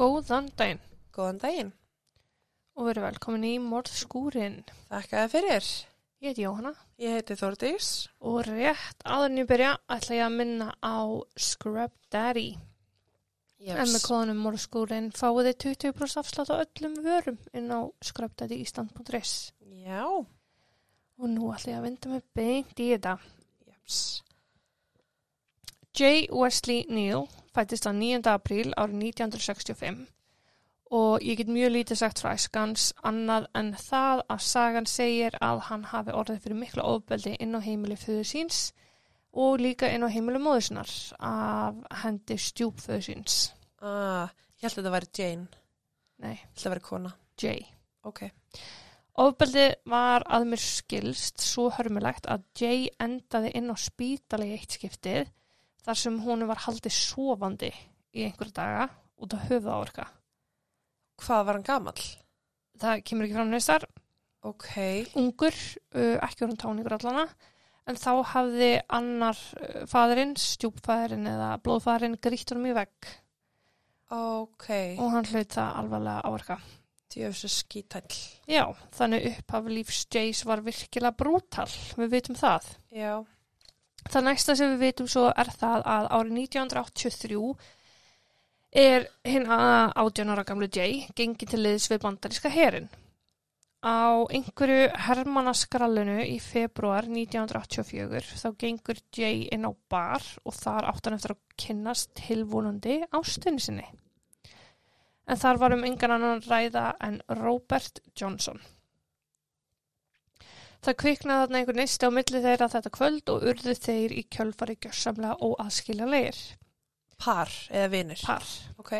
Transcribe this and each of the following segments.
Góðan daginn Góðan daginn. og verið velkomin í Morðskúrin. Þakka þið fyrir. Ég heiti Jóhanna Ég heiti Þórdís. og rétt áður en ég byrja ætla ég að minna á Scrub Daddy. En með kóðanum Morðskúrin fáið þið 20% afslátt á öllum vörum inn á scrubdaddyisland.is. Já. Og nú ætla ég að vinda mig beint í þetta. Jeps. J. Wesley Neal fættist á 9. apríl árið 1965 og ég get mjög lítið sagt frá æskans annað en það að sagan segir að hann hafi orðið fyrir mikla ofbeldi inn á heimili föðu síns og líka inn á heimili móðusinnar af hendi stjúpföðu síns. Ah, ég held að þetta væri Jane. Nei, Ég held að þetta væri kona. J. Ok. Ofbeldi var að mér skilst svo hörmulegt að J endaði inn á spítali í eitt skiptið þar sem hún var haldið sofandi í einhverja daga út af höfuð áverka. Hvað var hann gamall? Það kemur ekki fram neistar. Ok. Ungur, uh, ekki orðin táningur allana, en þá hafði annar uh, fæðurinn, stjúpfæðurinn eða blóðfæðurinn grýtt honum í vegg Ok. og hann hlaut það alvarlega áverka. Djöfisir skítæll. Já, þannig upphaf lífs Jays var virkilega brútal, við vitum það. Já. Það næsta sem við veitum svo er það að árið 1983 er hinn að 18 ára gamlu Jay gengið til liðs við bandaríska herin. Á einhverju hermannaskrallinu í februar 1984 þá gengur Jay inn á bar og þar átt hann eftir að kynnast tilvonandi ástinni sinni. En þar var um engan annan ræða en Robert Johnson. Það kviknaði þarna einhver neisti á milli þeirra þetta kvöld og urðu þeir í kjölfari gjörsamlega óaðskiljanlegir. Par eða vinir. Par. Ok.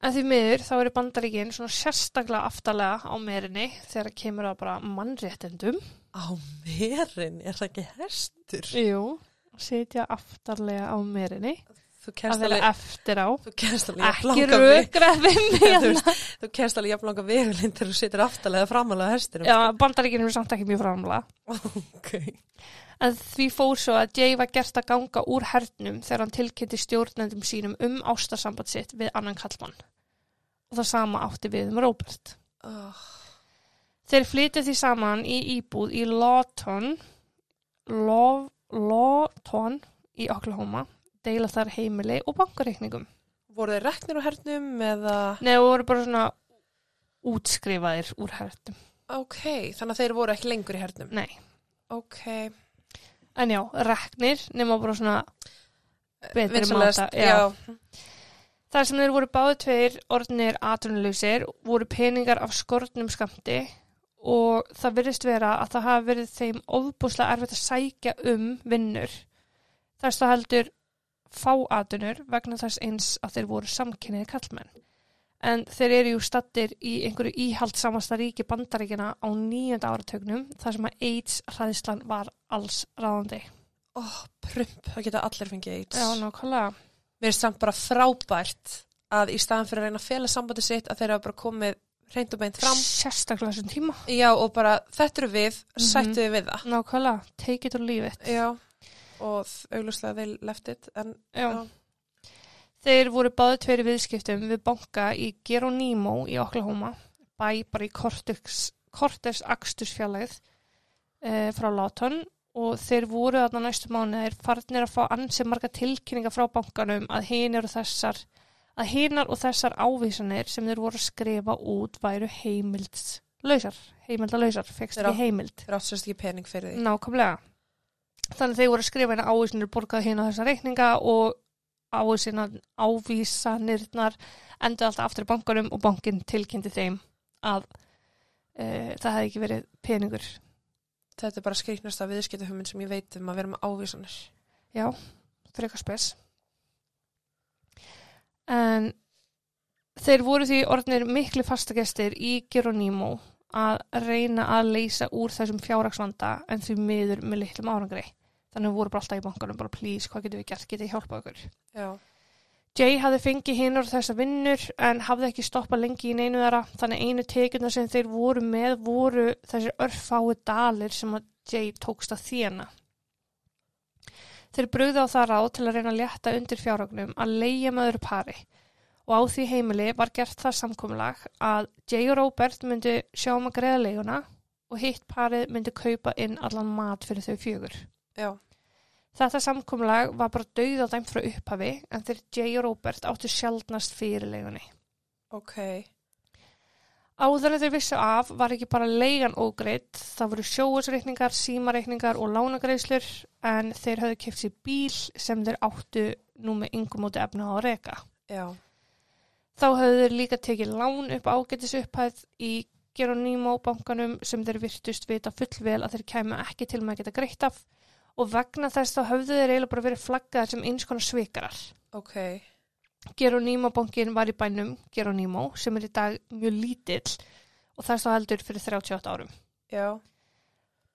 En því miður þá eru bandaríkinn svona sérstaklega aftalega á merinni þegar kemur það bara mannréttendum. Á merin, er það ekki hestur? Jú. Sitja aftarlega á merinni. Þú kennst alveg, eftir á. þú kennst alveg jafn Ekki langa veg. rökrað við mig. Þú hérna. vegulinn til þú situr aftalega framalega hestinum. Já, bandaríkinn eru samt ekki mjög framlega. Ok. En því fór svo að Jay var gert að ganga úr hernum þegar hann tilkynnti stjórnendum sínum um ástarsamband sitt við annan kallmann. Og það sama átti við um Robert. Oh. Þeir flytja því saman í íbúð í Lawton, Law, Lawton í Oklahoma, deila þar heimili og bankareikningum. Voru þeir reknir á hernum eða... Nei, voru bara svona útskrifaðir úr hernum. Ok, þannig að þeir voru ekki lengur í hernum. Nei. Ok. En já, reknir, nema bara svona betri Vinsamlegast, máta. Já. já. Þar sem þeir voru báðu tveir orðnir atvinnuleysir voru peningar af skortnum skamti og það virðist vera að það hafi verið þeim ofbúslega erfitt að sækja um vinnur. Þess það heldur fá atvinnur vegna þess eins að þeir voru samkynniði kallmenn. En þeir eru jú stattir í einhverju íhaldsamasta ríki bandaríkina á nýjönda áratögnum þar sem að AIDS hræðislan var alls ráðandi. Ó, prump, það geta allir fengið AIDS. Já, nákvæmlega. Mér er samt bara frábært að í staðan fyrir að reyna að fela sambandi sitt að þeir hafa bara komið reynd og beint fram. Sérstaklega þessum tíma. Já, og bara þetta eru við, Mhm. sættu við við það. Nákvæmlega, take it or leave it. Já, og auglustlega þeir left it, en Já. Já. Þeir voru báðu tveiri viðskiptum við banka í Geronimo í Oklahoma, bæ bara í Cortex, Cortex Axtursfjallæð e, frá Lawton og þeir voru þarna næstu mánuðir farnir að fá ansið marga tilkynninga frá bankanum að hinar og þessar að hinar og þessar ávísanir sem þeir voru að skrifa út væru heimildslausar, heimildalausar, fegst Þeir ekki heimild. þeir áttu sérst ekki pening fyrir því. Nákvæmlega. Þannig að þeir voru að skrifa hérna ávísanir borgað hérna þessa reikninga og ávísanar, ávísanirnar endur alltaf aftur í bankanum og bankin tilkynnti þeim að e, það hefði ekki verið peningur. Þetta er bara skriknasta viðskiptahuminn sem ég veit um að vera með ávísanir. Já, frekar spes. En þeir voru því orðnir miklu fastagestir í Geronimo að reyna að leysa úr þessum fjárraksvanda en því miður með litlum árangri. Þannig voru bara alltaf í bankanum, bara please, hvað getum við gert, getið þið hjálpað okkur. Já. Jay hafði fengið hinn úr þessa vinnur en hafði ekki stoppað lengi í neinu þeirra þannig einu tekjuna sem þeir voru með voru þessir örfái dalir sem að Jay tókst að þjena. Þeir brugði á það ráð til að reyna að létta undir fjárhagnum að leigja með öðru pari og á því heimili var gert það samkomulag að Jay og Robert myndi sjá um að greiða leiguna og hitt parið myndi kaupa inn allan mat fyrir þau fjögur. Já. Þetta samkomulag var bara dauð á dæmt frá upphafi en þeir Jay og Robert áttu sjaldnast fyrir leigunni. Ok. Áður en þeir vissu af var ekki bara leigan ógreitt, það voru sjóasreikningar, símareikningar og lánagreislur en þeir höfðu keft sér bíl sem þeir áttu nú með yngum móti efna á að reka. Já. Þá höfðu þeir líka tekið lán upp ágætis upphæð í Geronimo bankanum sem þeir virtust vita fullvel að þeir kæmu ekki til með að geta greitt af og vegna þess þá höfðu þeir eiginlega bara verið flaggaðar sem eins konar svikarar. Ok. Geronimo bankin var í bænum Geronimo sem er í dag mjög lítill og er þá heldur fyrir 38 árum. Já.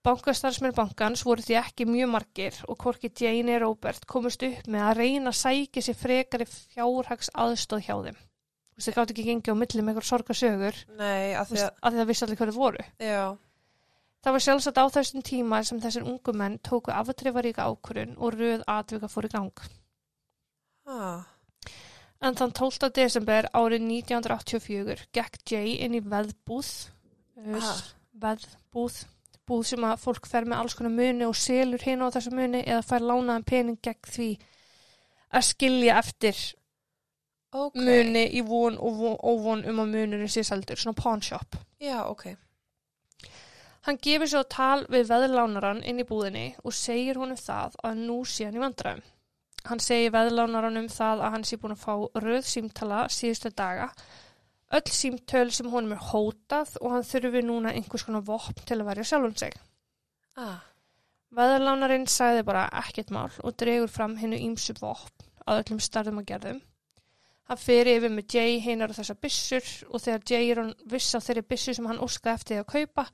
Bankastarfsmenn bankans voru því ekki mjög margir og hvorki Jane Robert komust upp með að reyna að sækja sér frekari fjárhags aðstóð hjá þeim. Þú veist, það gátt ekki gengið á milli með eitthvað sorgasögur Nei, að þú því að, að því það vissi allir hverju voru. já. Það var sjálfsagt á þessum tíma sem þessir ungu menn tóku aftrifaríka ákvörun og röð atvika fór í gang. Ah. En þann 12. desember árið 1984 gekk Jay inn í veðbúð, Ha. veðbúð, búð sem að fólk fer með alls konar muni og selur hinn á þessu muni eða fær lánaðan pening gegn því að skilja eftir Ok. muni í von og von, óvon um að munurinn sé seldur, svona pawn shop. Já, ok. Hann gefur svo tal við veðlánaran inn í búðinni og segir honum það að nú sé hann í vandræðum. Hann segir veðlánaranum það að hann sé búin að fá röð símtala síðustu daga, öll símtöl sem honum er hótað og hann þurfi núna einhvers konar vopn til að verja sjálfum sig. Ah. Veðlánarinn sagði bara ekkert mál og dregur fram hennu ímsu vopn að öllum starðum að gerðum. Hann fer yfir með Jay hinnar og þessar byssur og þegar Jay er hann viss á þeirri byssu sem hann óskaði eftir að kaupa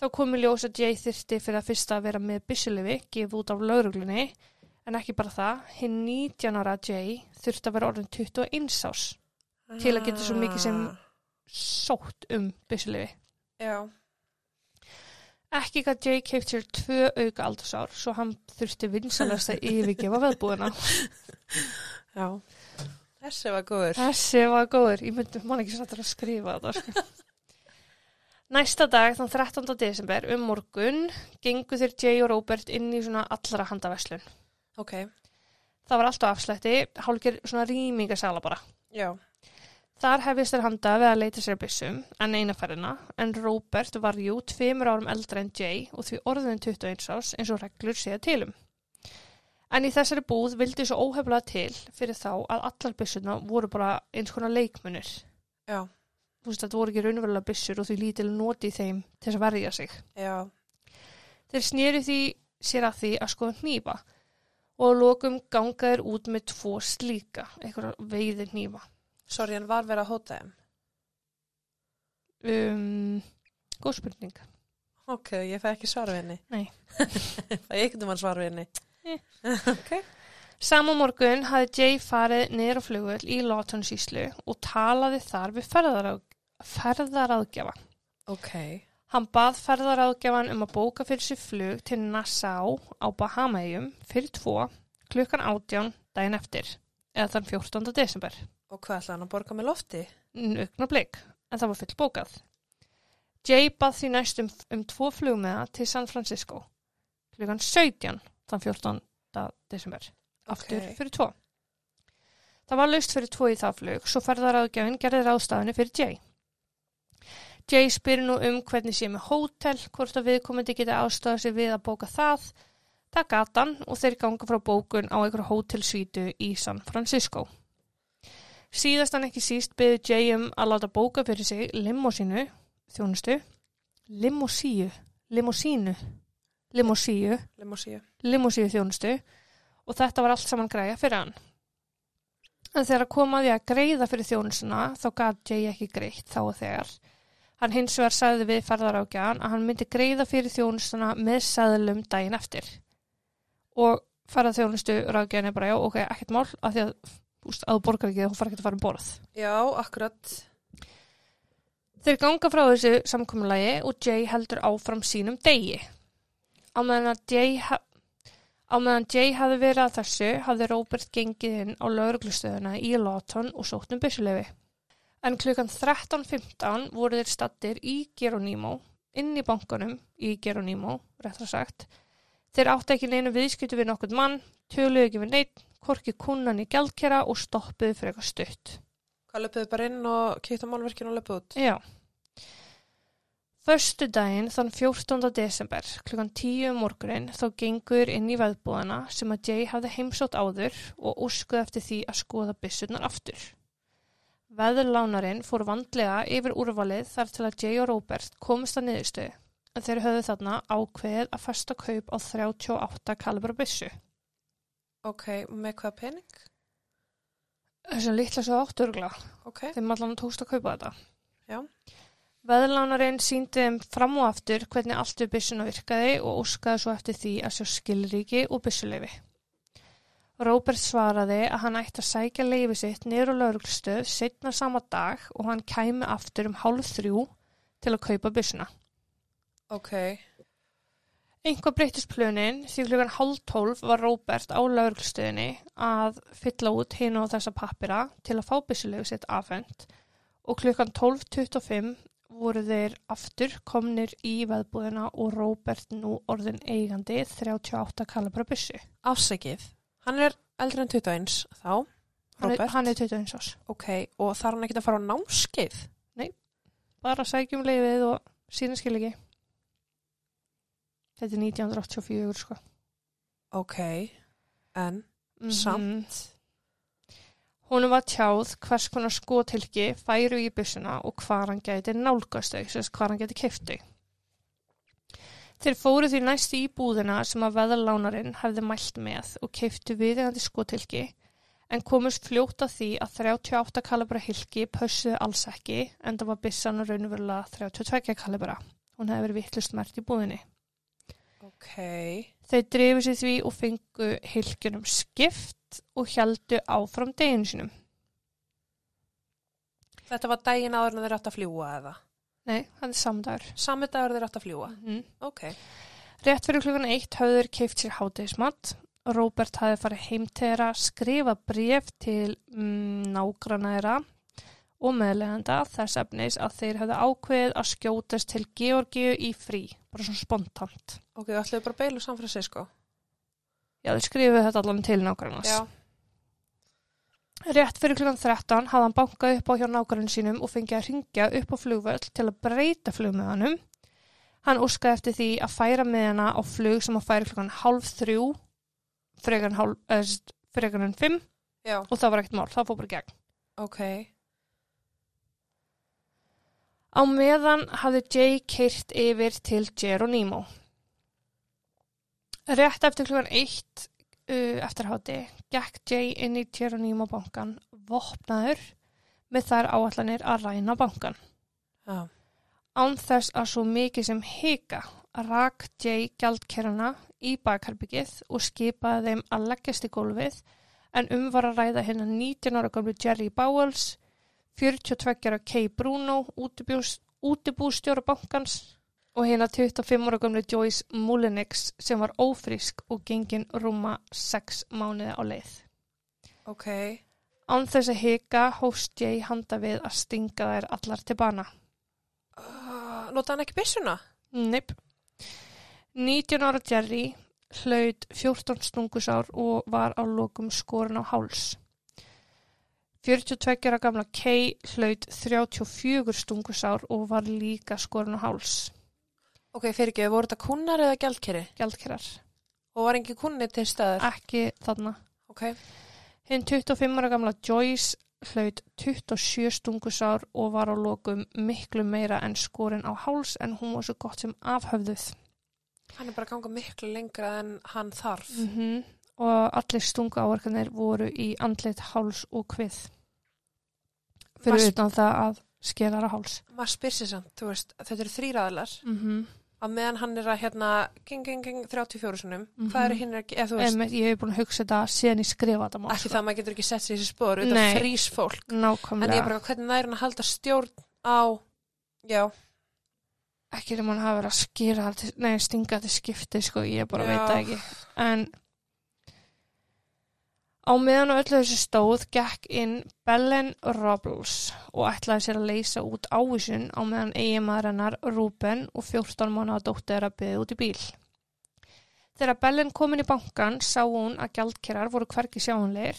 þá komi ljós að Jay þyrfti fyrir að fyrsta að vera með byssulifi gefið út af lauruglunni en ekki bara það, hinn 19 ára Jay þurfti að vera orðin 21 ás Til að geta svo mikið sem- Ah. sótt um byssulifi. Já. Ekki gætt Jay keift sér tvö auka aldursár svo hann þurfti vinsalast að yfirgefa veðbúðina. Já. Þessi var góður. Þessi var góður, ég myndi mann ekki sattur að skrifa þetta. Sko. Næsta dag, þann 13. desember, um morgun, gengu þeir Jay og Robert inn í svona allra handaverslun. Ok. Það var allt á afslætti, hálfger svona rýmingasala bara. Já. Þar hefist þeir handa við að leita sér byssum en eina ferðina, en Robert var jú tveimur árum eldra en Jay og því orðin 21 ás eins og reglur séða tilum. En í þessari búð vildi svo óheflað til fyrir þá að allar byssuna voru bara eins konar leikmunir. Já. Þú veist, þetta voru ekki raunverulega byssur og því lítil noti þeim til að verja sig. Já. Þeir snýri því sér að því að skoða hnífa og að lokum gangaðir út með tvo slíka, einhverja veiði hnífa. Sorry, hann var verið að hóta þeim. Um, góð spurning. Ok, ég fæ ekki svar við henni. Nei. Fæ ég ekkert um hann svar við henni. Ok. Sama morgun hafði Jay farið niður á flugvöld í Lawton síslu og talaði þar við ferðaráð, ferðaráðgjafa. Ok. Hann bað ferðaráðgjafan um að bóka fyrir sér flug til Nassau á Bahamaeyjum fyrir tvo klukkan átján daginn eftir, eða þann 14. desember. Og hvað ætlaði hann að borga með lofti? Nugna blik, en það var full bókað. Jay bað því næst um, um tvo flugmiða til San Francisco klukkan 17 þann 14. desember. Aftur Ok. fyrir tvo. Það var laust fyrir tvo í það flug, svo ferðaráðgjafin gerði ráðstafinu fyrir Jay. Jay spyr nú um hvernig sé með hótel, hvort að viðkomandi geti ástafað sér við að bóka það. Það gat hann og þeir ganga frá bókun á einhverju hótelsvítu í San Francisco. Síðast hann ekki síst byggði Jay um að láta bóka fyrir sig limosínu, þjónustu, limosíu, limosínu, limosíu, Limosíu. limosíu þjónustu og þetta var allt saman græja fyrir hann. En þegar kom að greiða fyrir þjónustuna þá gat Jay ekki greitt þá og þegar. Hann hins vegar sagði við ferðarákjaðan að hann myndi greiða fyrir þjónustuna með sæðlum daginn eftir. Og ferðað þjónustu rákjaðan er bara já, ok, ekkert mál, af því að þú borgar ekki þá fara ekki að fara um borð. Já, akkurat. Þeir ganga frá þessu samkomulagi og Jay heldur áfram sínum degi. Á meðan Jay, Jay hafði verið að þessu hafði Robert gengið inn á lauruglustöðuna í Lawton og sótt um byssulefi. En klukkan 13.15 voru þeir stattir í Geronimo, inn í bankanum í Geronimo, réttar sagt. Þeir átti ekki neinu viðskiptu við nokkurn mann, töluðu ekki við neitt, korki kunnan í gjaldkera og stoppuðu fyrir eitthvað stutt. Hvað löpuðu bara inn og kýtt á málverkinu og löpuðu út? Já. Föstu daginn þann 14. desember klukkan 10 um morgunin þá gengur inn í veðbúðana sem að Jay hafði heimsótt áður og úrskuði eftir því að skoða byssurnar aftur. Veðurlánarinn fór vandlega yfir úrvalið þar til að Jay og Robert komist að niðurstöðu en þeir höfðu þarna ákveðið að festa kaup á 38 kalibra byssu. Ok, með hvaða pening? Þessum litla svo átturgla. Ok, Þeim allan tókst að kaupa þetta. Já. Veðlánarinn síndi þeim fram og aftur hvernig allt við byssuna virkaði og óskaði svo eftir því að sjá skilríki og byssuleifi. Róbert svaraði að hann ætti að sækja leifi sitt niður á lauruglustöð setna sama dag og hann kæmi aftur um hálf þrjú til að kaupa byssuna. ok, Einhvað breytist plönin því klukkan hálf tólf var Róbert á lauruglustöðinni að fylla út hinn og þessa pappira til að fá byssuleifi sitt afhend og klukkan 12.25 voru þeir aftur komnir í veðbúðina og Róbert nú orðin eigandi 38 kalibra byssu. afsækið. Hann er eldri en 21 þá, Hann er, hann er 21 ás. Ok, og þarf hann ekki að fara á námskeið? Bara sækjum leifið og sína skil ekki. Þetta er 1984 sko. Ok, en Mhm. samt, Honum var tjáð hvers konar skotilki færu í byssuna og hvar hann gæti nálgast þau, sérst hvar hann gæti keift þau. Þeir fóru því næst í búðina sem að veðalánarinn hefði mælt með og keiftu viðegandi skotilki en komust fljótt að því að 38 kalibra hilki pössuðu alls ekki en það var byssan raunverulega 32 kalibra. Hún hefði verið vittlust mert í búðinni. ok, Þeir drifu sér því og fengu hilkjunum skipt og heldu áfram deginu sinum. þetta var daginn áður en þeir átt að fljúa eða? Nei, það er samdagur. Sami dagur þeir átt að fljúa? Mm. Ok, Rétt fyrir klukkan eitt hafði þeir keift sér hátegismat. Róbert hafði farið heim til þeirra, skrifa bref til mm, nágrana þeirra og meðlegenda þess efnis að þeir hefði ákveðið að skjótast til Georgiu í frí, bara svona spontant. ok, ætlaðu bara San Francisco? Já, þeir skrifuðu þetta allan til nágrannas. Já, Rétt fyrir klukkan 13 hafði hann bankað upp á hjá nákvæmum sínum og fengið að ringja upp á flugvöld til að breyta flugmiðanum. Hann óskaði eftir því að færa miðana á flug sem að færi klukkan halv þrjú, fregan en fimm Já. og það var ekkert mál, það fór bara gegn. Ok. Á meðan hafði Jay kyrt yfir til Geronimo. Rétt eftir klukkan 1 eftirhátti gekk Jay inn í Tjeroníma bankan vopnaður með þær áallanir að ræna bankan ah. ánþess að svo mikið sem heika rak Jay gjaldkeruna í bakharbyggið og skipaði þeim að leggjast í gólfið en um var að ræða hennar 19 ára gamlu Jerry Bowles 42 ára Kay Bruno útibústjóra bankans og hérna 25 ára gamlu Joyce Mullenix sem var ófrísk og gengin rúma 6 mánuði á leið. ok, Án þess að hika hóst Jay handa við að stinga þær allar til bana. uh, nota hann ekki byssuna? Neip. 19 ára Jerry hlaut 14 stungusár og var á lokum skorin á háls. 42 ára gamla Kay hlaut 34 stungusár og var líka skorin á háls. Ok, fyrir ekki, voru þetta kunnar eða gjaldkeri? Gjaldkerar. Og var engin kunni til staður? Ekki þarna. Ok, Hinn 25 ára gamla Joyce hlaut 27 stungusár og var á lokum miklu meira en skorin á háls en hún var svo gott sem afhöfðuð. hann er bara að ganga miklu lengra en hann þarf. Mm Og allir stungu áverkanir voru í andlit háls og hvið. Fyrir Mas- utan það að skelara háls. Maður spyr sér samt, þú veist, þetta eru þrýraðalar Mm -hmm. Að meðan hann er að hérna king, king, king, 34 sunum, Mhm. hvað eru hinn ekki, eða þú veist, Ég hef búin að hugsa þetta síðan ég skrifa þetta ekki það að maður getur ekki sett sér í þessi spór, þetta frýs fólk. En Nákvæmlega. ég er bara, hvernig næri hann að halda stjórn á, já, Ekki er mann hafa verið að skera, til, nei, stinga til skipti, sko, ég bara Já. veit það ekki. En Á meðan á öllu þessu stóð gekk inn Bellen Robles og ætlaði sér að leysa út ávísun á meðan eiginmaður hennar Ruben og 14 mánuða dóttir að byggja út í bíl. Þegar Bellen kom inn í bankan sá hún að gjaldkerar voru hverki sjáanleir.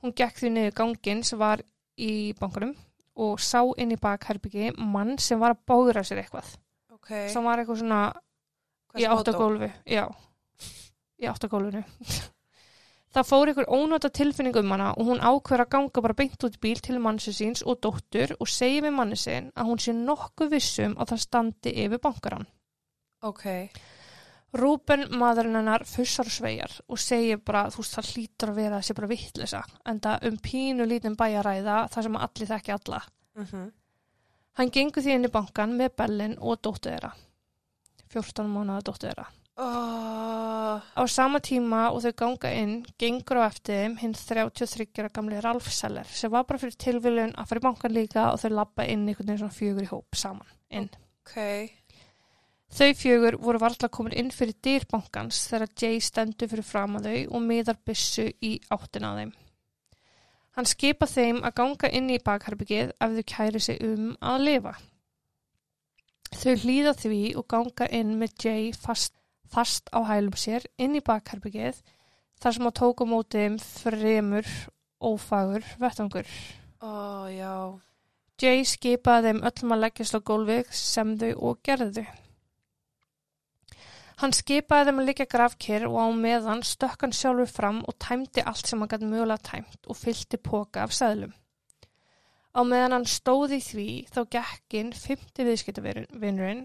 Hún gekk því niður gangin sem var í bankanum og sá inn í bakherbyggi mann sem var að bóðra sér eitthvað. Ok. Sem var eitthvað svona í Hvers mótó? áttagólfi, já, í áttagólfinu. Það fór ykkur ónóta tilfinning um hana og hún ákveður að ganga bara beint út í bíl til mannsu síns og dóttur og segir við manni sinn að hún sé nokkuð vissum að það standi yfir bankaran. Ok. Rúben maðurinn hennar fussar og sveigjar og segir bara, þú veist, það hlýtur að vera þessi bara vittlisa, en það um pínu lítinn bæjaræða þar sem allir þekki alla. Mm Hann gengur því inn í bankan með Bellin og dóttur þeirra. 14 mánuða dóttur þeirra. Oh, Á sama tíma og þau ganga inn, gengur á eftir þeim hinn 33 gamli Ralf Seller sem var bara fyrir tilviljun að fara í bankan líka og þau lappa inn einhvern veginn svona fjögur í hóp saman inn. ok. Þau fjögur voru varla komin inn fyrir dýrbankans þegar Jay stendur fyrir fram að þau og miðar byssu í áttina að þeim. Hann skipa þeim að ganga inn í bakherbyggið ef þau kæri sig um að lifa. Þau hlýða því og ganga inn með Jay fast, fast á hælum sér inn í bakherbyggið þar sem að tóka mótið þeim fremur ófagur vettangur. Ó, já. Jay skipaði þeim öllum að leggjast á gólfið sem þau og gerðu. Hann skipaði þeim að liggja grafkir og á meðan stökk hann sjálfur fram og tæmdi allt sem hann gæti mögulega tæmt og fyllti póka af sæðlum. Á meðan hann stóði því þá gekkin 50 viðskiptavinnurinn,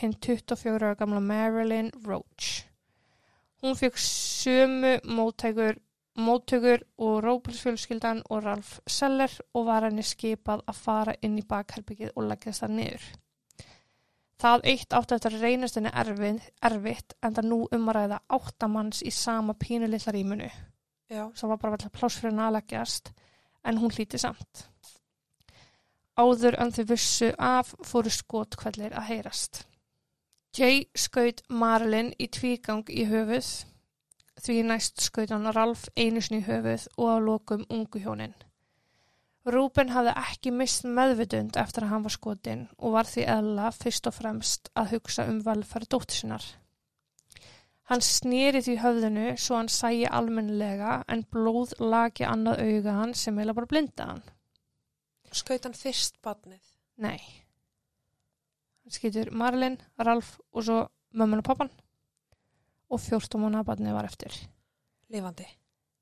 hinn 24 ára gamla Marilyn Roach. Hún fekk sömu móttækur, móttökur og Rópilsfjölskyldan og Ralf Seller og var henni skipað að fara inn í bakherbyggið og leggja það niður. Það eitt átti eftir að reynast henni erfitt, en það nú um að ræða áttamanns í sama pínu litla rýmunu Já. sem var bara vel pláss fyrir henni að leggjast en hún hlíti samt. Áður en þau vissu af fóru skotkvellir að heyrast. Jay skaut Marilyn í tvígang í höfuð því næst skaut hann Ralf einu sinni í höfuð og á lokum ungu hjónin. Rúben hafði ekki mist meðvitund eftir að hann var skotin og var því eðla fyrst og fremst að hugsa um velferð dóttir sinnar. Hann snýri því höfðinu svo hann sæi almennilega en blóð laki annað auga hann sem heila bara blinda hann. Skaut hann fyrst badnið? Nei. Skýtur Marlin, Ralf og svo mömmun og pappan og 14 mánuða barnið var eftir. Lifandi.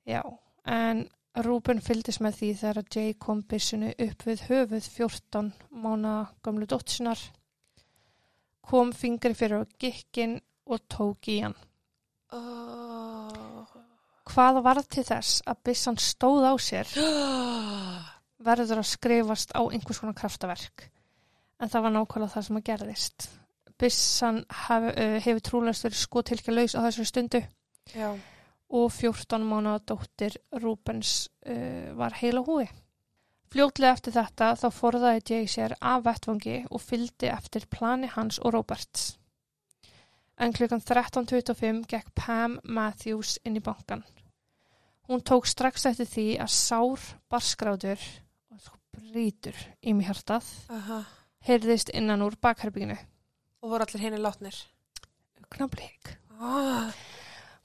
Já, en Rúben fylgdist með því þegar Jay kom byssinu upp við höfuð 14 mánuða gamlu dóttisinnar, kom fingri fyrir á gikkin og tók í hann. Oh. Hvað varð til þess að byssan stóð á sér verður að skrifast á einhvers konar kraftaverk. En það var nákvæmlega það sem að gerðist. Byssan hef, uh, hefur trúlega verið skotilkja laus á þessari stundu Já. og 14 mánuða dóttir Rúbens uh, var heila húi. Fljótlega eftir þetta þá forðaði Jay sér af vettvangi og fylgdi eftir plani hans og Roberts. En klukkan 13.25 gekk Pam Matthews inn í bankan. Hún tók strax eftir því að sár barskráður og sko brítur í mig hjartað Aha. Heyrðist innan úr bakherbygginu. Og voru allir henni látnir? Knablik. Ah.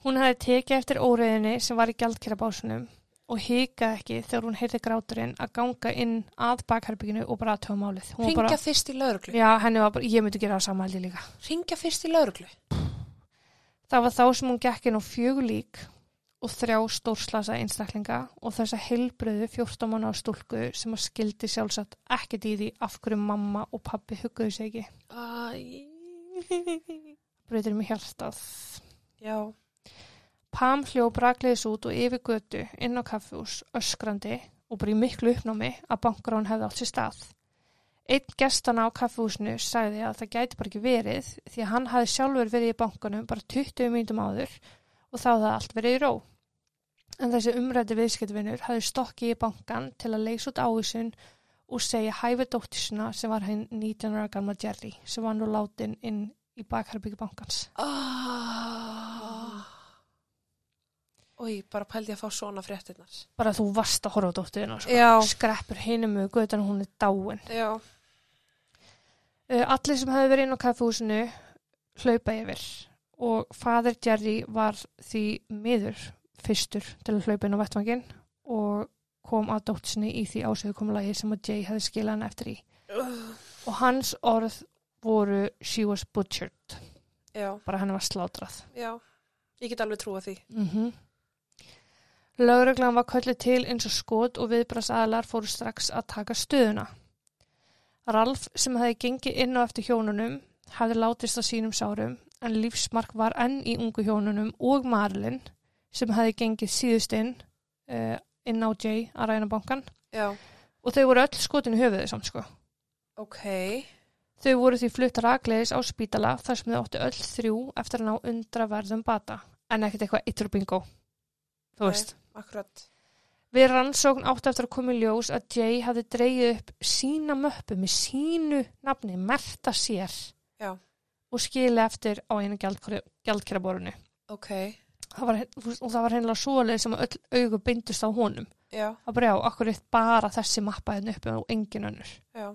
Hún hefði tekið eftir óreiðinni sem var í gjaldkerabásunum og hikaði ekki þegar hún heyrði gráturinn að ganga inn að bakherbygginu og bara aðtöfa málið. Ringja bara, fyrst í lauruglu? já, henni var bara, ég myndi gera það sama held ég líka. Ringja fyrst í lauruglu? Það var þá sem hún gekk inn á fjögur lík og þrjá stórslasa einstaklinga og þessa heilbröðu 14 mánu á stúlku sem að skildi sjálfsagt ekkert í því af hverju mamma og pappi hugguðu sig ekki. Æ. Bröður mig hjartað. Já. Pam hljóp rakleiðis út og yfir götu inn á kaffehús öskrandi og bara í miklu uppnámi að bankarán hefði átt sér stað. Einn gestana á kaffehúsinu sagði að það gæti bara ekki verið því að hann hafði sjálfur verið í bankanum bara 20 mínutum áður og þá hafði allt verið í ró. En þessi umrætti viðskiptvinnur hafði stokkið í bankan til að leysa út ávísun og segja hæfi dóttisuna sem var hinn 19 ára gamla Jerry sem var nú látin inn í bakherbyggi bankans. Ah. Oi, bara pældi að fá svona fréttinnar. bara þú varst að horfa á dóttuðina sko. Já. skreppur hinum með guðan hún er dáin Já. uh, allir sem hefði verið inn á kaffehúsinu hlaupa yfir og fadir Jerry var því miður fyrstur til að hlaupa inn á vettvangin og kom að dóttinni í því ásögukomulagi sem að Jay hefði skilað hann eftir í og hans orð voru she was butchered Já, bara henni var slátrað já. Ég get alveg trúa því. mm -hmm. Lögreglan var kölluð til eins og skot og viðbrasaðalar fóru strax að taka stöðuna. Ralf sem hefði gengið inn á eftir hjónunum hefði látist á sínum sárum en lífsmark var enn í ungu hjónunum og Marlin sem hefði gengið síðust inn uh, inn á Jay að ræna bankan Já. og þau voru öll skotin í höfuðið samt sko. Ok. Þau voru því flutt rakleiðis á spítala þar sem þau áttu öll þrjú eftir að ná undraverðum bata en ekkert eitthvað yttur bingo. Þú Nei. veist. Akkurat. Við rannsókn átti eftir að koma í ljós að Jay hafði dreigið upp sína möppu með sínu nafni, merta sér Já. Og skili eftir á einu gjaldkeraborinu. Ok. Það var, og það var hennilega svoleið sem öll augu beindust á honum. Já. Það bara já, akkur eitt bara þessi mappa hérna uppi og engin önnur. Já.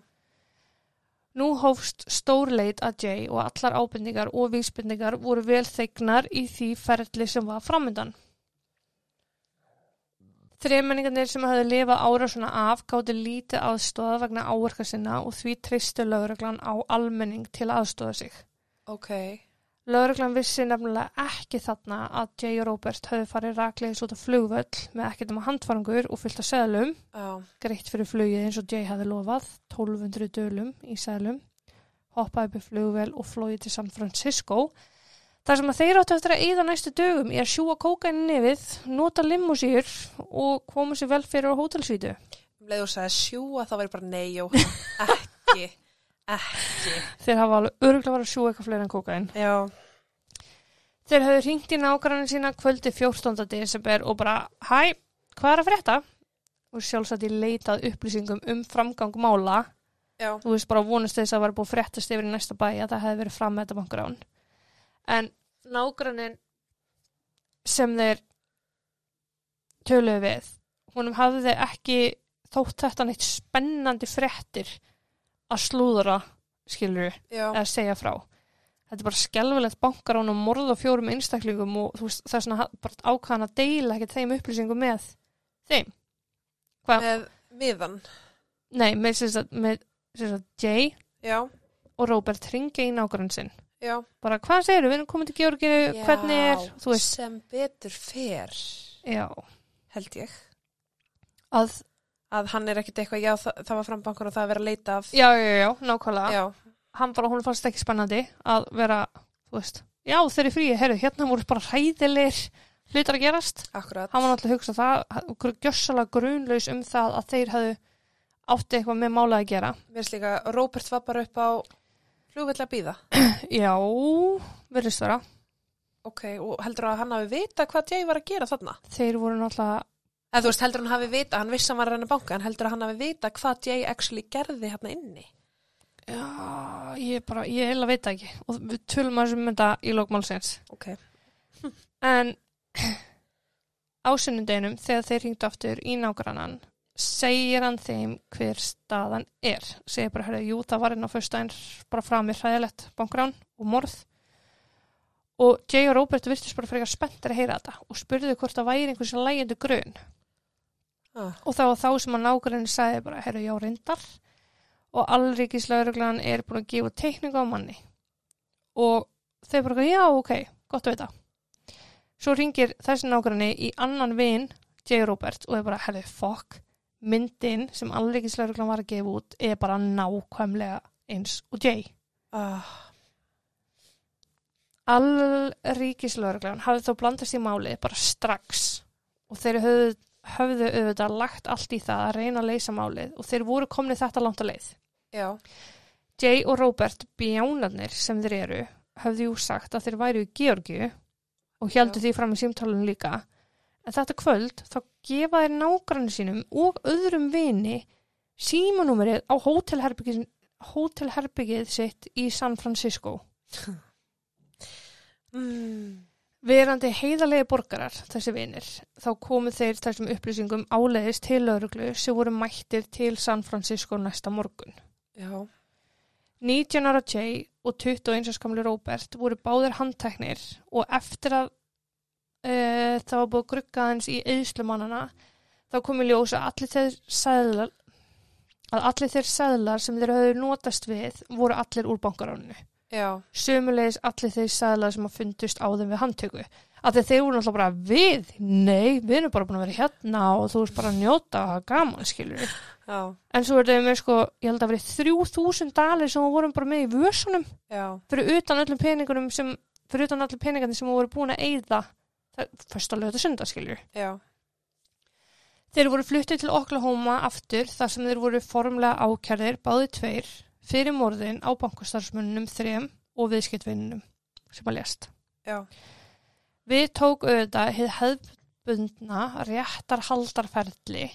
Nú hófst stórleit að Jay og allar ábendingar og vísbendingar voru vel þegnar í því ferli sem var framöndan. Þremenningarnir sem hafði lifað ára svona af gáttu lítið aðstóða vegna áverka sinna og því treystu lögreglan á almenning til að aðstóða sig. Ok. Lögreglan vissi nefnilega ekki þarna að Jay og Robert höfðu farið raklegis út af flugvöll með ekkert um handfarangur og fyllt af seðlum, Já. greitt fyrir flugið eins og Jay hafði lofað, 1200 dölum í seðlum, hoppaði upp í flugvel og flóið til San Francisco. Það sem að þeir áttu eftir að eyða næstu dögum er að sjúa kókainin nefið, nota limmusýr og koma sér vel fyrir á hótelsvítu. Um leið og sagði sjúa þá væri bara nei, Jóhann. Ekki. Ekki. Þeir hafa alveg örgulega verið að sjúa eitthvað fleira en kókain. Já. Þeir höfðu hringt í nágrannin sína kvöldi 14. desember og bara, hæ, hvað er að frétta? Og sjálfsagt í leitað upplýsingum um framgang mála. Já. Þú veist bara vonast þess að vera búið að fréttast yfir í næsta bæ að það hefði verið fram með þetta bankarán. En nágrannin sem þeir töluðu við, honum hafði þeir ekki þótt þetta neitt spennandi fréttir að slúðra, skilur við eða segja frá þetta er bara skelfilegt bankar án og morð á fjórum einstaklingum og veist, það er svona bara ákvæðan að deila ekkert þeim upplýsingum með þeim hvað, Með miðan. nei, með, sagt, Jay Já. og Robert ringja í nágrann sinn Já. bara hvað segir við erum komin til Georginu, hvernig er þú veist, Sem betur fer, já, held ég. að Að hann er ekkit eitthvað, já, það, það var frambankur og það er verið að leita af. já, já, já, nákvæmlega Já. hann bara, hún fannst ekki spennandi að vera, þú veist já, þeir eru fríi, heyrðu, hérna voru bara hræðilegir hlutar að gerast Akkurat. hann var náttúrulega að hugsa það gjössalega grunlaus um það að þeir hafðu átti eitthvað með mála að gera Mér finnst líka, Róbert var bara upp á flugvill að býða. já, verðist vera Ok, og heldur að hann hafi vita hvað Jay var að gera þarna? þeir voru náttúrulega Eða þú veist, heldur hann hafi vita, hann vissi að hann var að reyna banka, en heldur að hann hafi vita hvað Jay actually gerði hérna inni? já, ég bara, ég heila veit ekki. Og við tölum að þessum mynda í lókmálsins Ok. en ásunnindeginum þegar þeir hringdu aftur í nágrannan segir hann þeim hver staðan er. Segir bara, herrðu, jú, það var inn á föstudaginn bara frá mér hræðilegt bankrán og morð. Og Jay og Robert virtist bara frekar spenntir að heyra þetta og spurðu hvort það væri einhversi lægjandi grun Ah. og var þá sem að nágrannin sagði bara, herru, já, reyndar og allríkislauruglan er búin að gefa teikningu á manni og þau bara, já, ok, gott að vita svo ringir þessi nágranni í annan vin J. Robert og þau bara, herru, fokk myndin sem allríkislauruglan var að gefa út er bara nákvæmlega eins og J. Ah. Allríkislauruglan hafði þó blandast í málið bara strax og þeir höfðu, höfðu auðvitað lagt allt í það að reyna að leysa málið og þeir voru komnið þetta langt að leið. Já. Jay og Robert, bjánarnir sem þeir eru, höfðu jú sagt að þeir væru í Georgiu og heldur Já. því fram í símtálunum líka. En þetta kvöld þá gefa þeir nágrannu sínum og öðrum vini símanúmerið á hótelherbyggið, hótelherbyggið sitt í San Francisco. Mm. Verandi heiðalegi borgarar, þessi vinir, þá komu þeir þessum upplýsingum áleiðis til lauruglu sem voru mættir til San Francisco næsta morgun. Já. 19 ára Jay og 21 ára skamli Robert voru báðir handteknir og eftir að uh, það var búið að grugga hans í eðslumannana þá komi ljós að allir þeir sæðlar að allir þeir sæðlar sem þeir höfðu notast við voru allir úr bankaráninu. Já. Sömulegis allir þeir sæðlar sem að fundust á þeim við handtöku. Að þeir voru náttúrulega bara við, nei, við erum bara búin að vera hérna og þú veist bara að njóta hafa gaman, skilur. Já. En svo er það með sko, ég held að verið 3000 dalir sem við vorum bara með í vösunum Já. fyrir utan öllum peningunum sem, fyrir utan öllum peningarnir sem við vorum búin að eyða fyrst alveg þetta sunda, skiljur. Já. Þeir voru fluttið til Oklahoma aftur þar sem þeir voru formlega ákjærðir báði tveir fyrir morðin á bankastarfsmunum þrem og viðskiptvinnunum sem að lést. Já. Við tók auðvitað hefðbundna réttar haldarferðli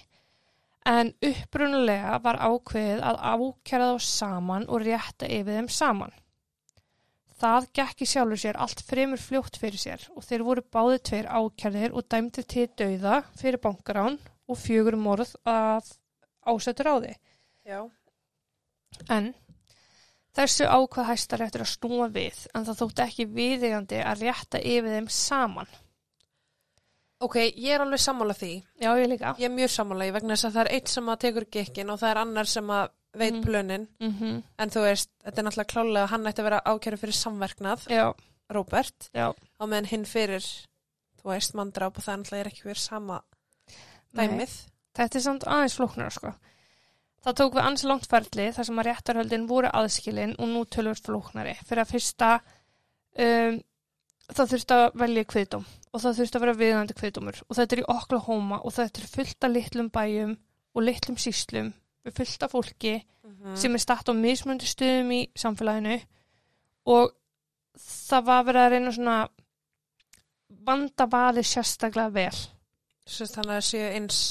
en upprunulega var ákveðið að ákjæra þá saman og rétta yfir þeim saman. Það gekk í sjálfur sér allt fremur fljótt fyrir sér og þeir voru báði tveir ákjærðir og dæmdir til dauða fyrir bankarán og fjögur morð að ásettur á því. Já. En þessu ákvað hæstar eftir að snúa við en það þótti ekki viðegandi að rétta yfir þeim saman. Ok, ég er alveg sammála því. Já, ég líka. Ég er mjög sammála í vegna þess að það er eitt sem að tekur gekkin og það er annar sem að veit Mhm. plönin. Mm -hmm. En þú veist, þetta er náttúrulega klálega að hann ætti að vera ákjæru fyrir samverknað, Já, Róbert, já. á meðan hinn fyrir, þú veist, manndráp og það er náttúrulega ekki verið sama Nei. dæmið. Þetta er samt aðeins flóknar, sko. Það tók við ansi langt ferli þar sem að réttarhöldin voru aðskilin og nú tölvöld flóknari. Fyrir að fyrsta, um, það þurfti að velja kviðdóm og það þurfti að vera viðandi kviðdómur og þetta er í Oklahoma og þetta er fullt af litlum bæjum og litlum síslum við fullt af fólki Mm. sem er statt á mismunandi stöðum í samfélaginu og það var verið að reyna svona vanda valið sérstaklega vel. Svo þannig að það séu eins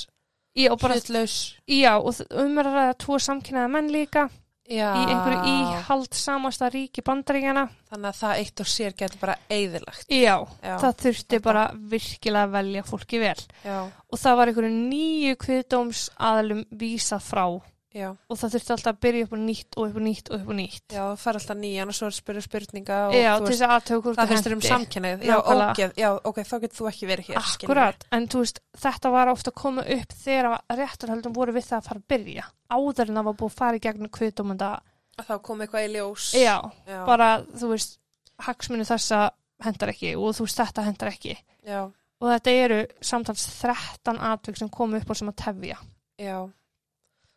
Já, og bara, hlutlaus. já, og þ- um er að ræða tvo samkynnaða menn líka Já. í einhverju íhald samasta ríki bandaríkjana. Þannig að það eitt og sér getur bara eyðilagt. Já, Já. það þurfti bara virkilega að velja fólki vel. Já. Og það var einhverju nýju kviðdóms aðalum vísað frá Já. og það þurfti alltaf að byrja upp á nýtt og upp á nýtt og upp á nýtt. Já, það fær alltaf nýjan og svo er spyrja spurninga og Já, til þess að aðtöku hvort það það finnst þér um henti. samkynnið. Já, ógeð, já, ok, þá getur þú ekki verið hér. Akkurat, en þú veist, þetta var ofta að koma upp þegar réttarhöldum voru við það að fara að byrja. Áður en það var búið að fara í gegnum kviðdómanda. Að Þá kom eitthvað í ljós. Já, Já. bara, þú veist, hagsmunni þessa hendar ekki og þú veist, þetta hendar ekki. Já, Og þetta eru samtals 13 atvik sem komu upp á sem að tefja. já.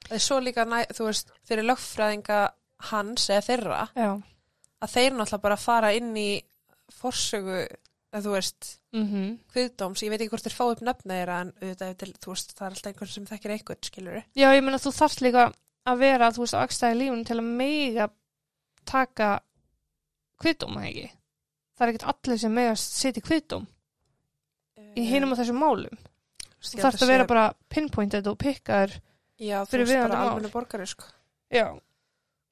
Er svo líka, næ, þú veist, fyrir lögfræðinga hans eða þeirra, Já. að þeir náttúrulega bara fara inn í forsögu, eða þú veist, Mm kviðdóms, ég veit ekki hvort þeir fá upp nöfna þeirra, en auðvitað, þú veist, það er alltaf einhvern sem þekkir einhvern, skilur Já, ég meina, þú þarft líka að vera, þú veist, aðstæði lífun til að mega taka kviðdóma, ekki? Það er ekkert allir sem mega setja kviðdóm í hinum á þessum málum. Þú þarft að vera bara pinpointed og pikkaður. Já, þú veist, bara mál. almennu borgari, sko. Já.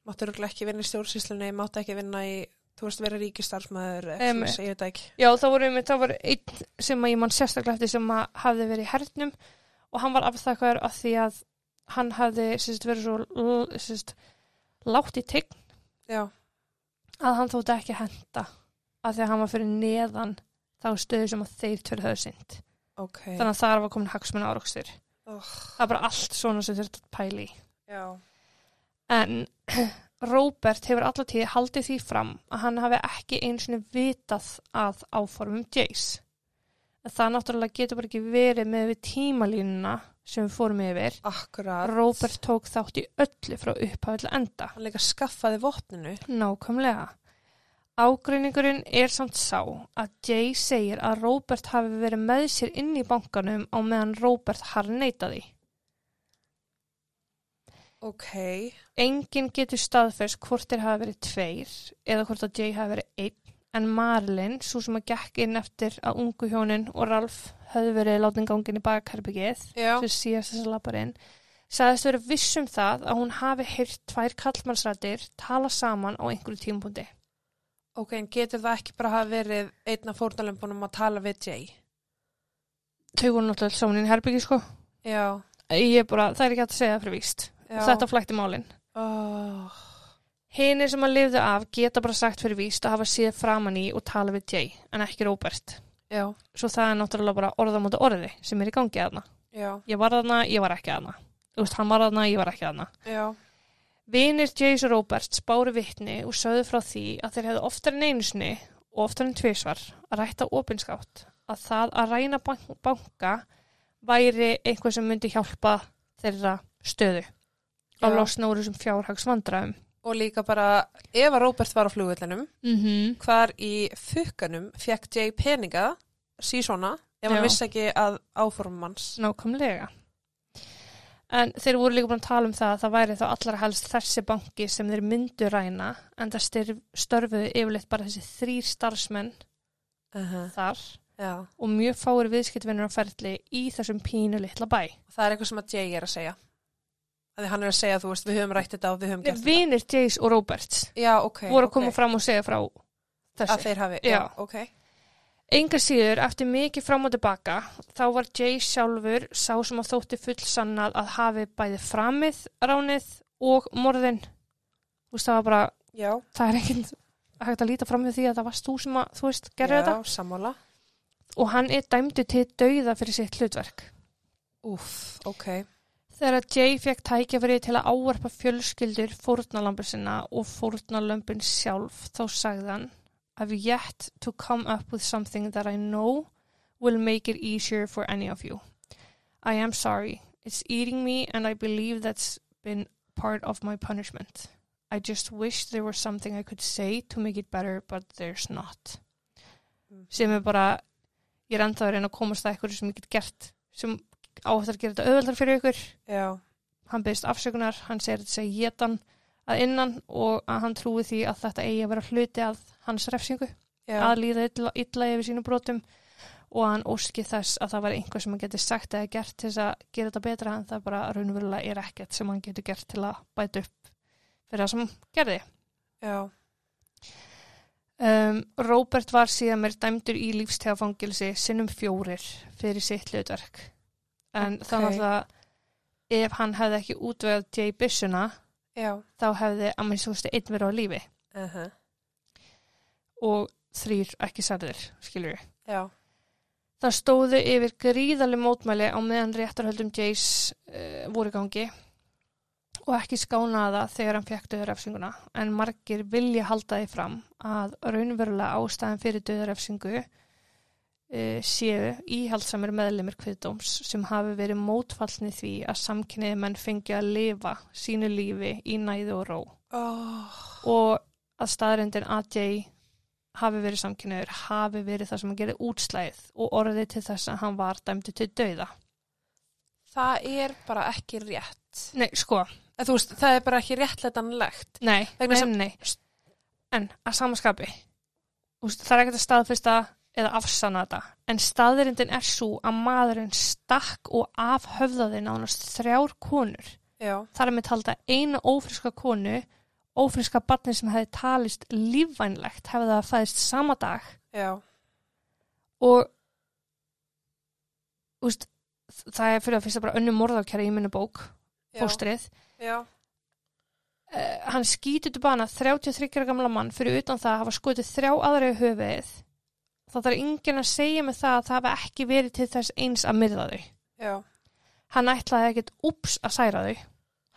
Máttu örugglega ekki vinna í stjórnsýslunni, máttu ekki vinna í, þú veist, vera ríkistarfsmæður, ég veit ekki. Já, það voru einmitt, það var einn sem að ég mann sérstaklega eftir sem að hafði verið í hernum og hann var afþakkaður af því að hann hafði sérst, verið svo sérst, látt í tign Já, að hann þótti ekki henda af því að hann var fyrir neðan þá stöðu sem að þeir tverju höfðu synd. ok. Þannig að það var komin hagsmunna árakstur. Oh, Það er bara allt svona sem þurft að pæli já, En Robert hefur allatíð haldið því fram að hann hafi ekki eins og vitað að áformum Jace. En það náttúrulega getur bara ekki verið með við tímalínuna sem við fórum yfir. akkurat. Robert tók þátt í öllu frá upphafi til enda. Hann líka skaffaði vopninu. Nákvæmlega. Ágreiningurinn er samt sá að Jay segir að Robert hafi verið með sér inn í bankanum á meðan Robert harneitaði. Ok, Engin getur staðfest hvort þeir hafa verið tveir eða hvort að Jay hafi verið einn en Marilyn, svo sem að gekk inn eftir að ungu hjónin og Ralf höfðu verið látin gangin í bakherbyggið sem síðast þess að lappa inn sagðist verið viss um það að hún hafi heyrt tvær kallmannsrættir tala saman á einhverju tímapunkti. Ok, en getur það ekki bara hafa verið einna fórnalömbunum að tala við Jay? Þau voru náttúrulega saman í herbyggi sko. Já, Ég er bara, það er ekki hægt að segja það fyrir víst. já. Þetta flækti málinn. Oh, Hinir sem að lifðu af geta bara sagt fyrir víst að hafa séð framan í og tala við Jay, en ekki Robert. já, Svo það er náttúrulega bara orða mútið orði sem er í gangi aðna. já, Ég var aðna, ég var ekki aðna. Þú veist, hann var aðna, ég var ekki aðna. já. Vinir Jays og Roberts báru vittni og sögðu frá því að þeir hefðu oftar en einu sinni og oftar en tvisvar að rætta opinskátt að það að ræna bank banka væri einhver sem myndi hjálpa þeirra stöðu Já. losna úr þessum fjárhagsvandræðum. Og líka bara, ef að Robert var á flugullinum, Mm -hmm. hvar í fukkanum fekk Jay peninga, sí svona, ef hann vissi ekki að áformum hans. Nákvæmlega. En þeir voru líka búin að tala um það að það væri þá allra helst þessi banki sem þeir myndu ræna en það styrf, störfuðu yfirleitt bara þessi þrýr starfsmenn Uh -huh. þar Já, og mjög fáir viðskiptvinnur á ferli í þessum pínu litla bæ. það er eitthvað sem að Jay er að segja. Að því hann er að segja, þú veist, við höfum rætt þetta og við höfum gert þetta. Vinir Jace og Roberts Já, ok. voru að koma ok. fram og segja frá Að þessu. þeir hafi, Já. já, ok. Enga síður, eftir mikið fram og tilbaka, þá var Jace sjálfur sá sem að þótti full sannað að hafi bæði framið ránið og morðin. Þú veist, það var bara, Já, það er ekkert hægt að líta fram með því að það varst þú sem að, þú veist, gerði já, þetta. sammála. Og hann er dæmdu til dauða fyrir sitt hlutverk. Úff, ok. Þegar Jay fekk tækjafrið til að ávarpa fjölskyldur fórnalambur sinna og fórnalömbin sjálf, þá sagði hann I've yet to come up with something that I know will make it easier for any of you. I am sorry. It's eating me and I believe that's been part of my punishment. I just wish there was something I could say to make it better, but there's not. Mm. Sem er bara, ég er enda að reyna að komast að eitthvað sem ég get gert, sem áhættar að gera þetta auðveldar fyrir ykkur Já, hann byrðist afsökunar, hann segir þetta segja getan að innan og að hann trúi því að þetta eigi að vera hluti að hans refsingu, já, að líða illa, illa yfir sínu brotum og hann óski þess að það var einhver sem hann geti sagt eða gert til þess að gera þetta betra en það bara raunverulega er ekkert sem hann getur gert til að bæta upp fyrir það sem hann gerði. já, Um, Robert var síðan mér dæmdur í lífstegafangilsi sinnum fjórir fyrir sitt hlutverk en Ok. þannig að ef hann hefði ekki útvegað Jay Bissuna já, þá hefði að minnst þú veist einn verið á lífi uh -huh. Og þrýr ekki særðir, skilur við. já, Það stóðu yfir gríðaleg mótmæli á meðan réttarhöldum Jace uh, voru gangi og ekki skánaða þegar hann fekk döðurefsinguna en margir vilja halda því fram að raunverulega ástæðan fyrir döðurefsingu uh, séu íhaldsamir meðlemir kviðdóms sem hafi verið mótfallni því að samkynniði menn fengi að lifa sínu lífi í næðu og ró. oh, og að staðrendin að Jay hafi verið samkynniður, hafi verið það sem hann gerði útslæðið og orðið til þess að hann var dæmdu til dauða. það er bara ekki rétt. Nei, sko, En þú veist, það er bara ekki réttleitanlegt. nei, nei, sem- nei. En að samaskapi, úst, það er ekkert að staðfesta eða afsanna þetta, en staðrendin er svo að maðurinn stakk og afhöfðaði nánast þrjár konur. Já, Þar er með talda eina ófriska konu, ófriska barni sem hefði talist lífvænlegt, hefði það fæðist sama dag. Já, og úst, það er fyrir að fyrsta bara önnu morðarkæra í minni bók, fóstrið. Já, uh, hann skýtur til bana 33 ára gamla mann fyrir utan það að hafa skotið þrjá aðra í höfuðið. Þá þarf enginn að segja með það að það hafa ekki verið til þess eins að myrða þau. Já, hann ætlaði ekkert ups að særa þau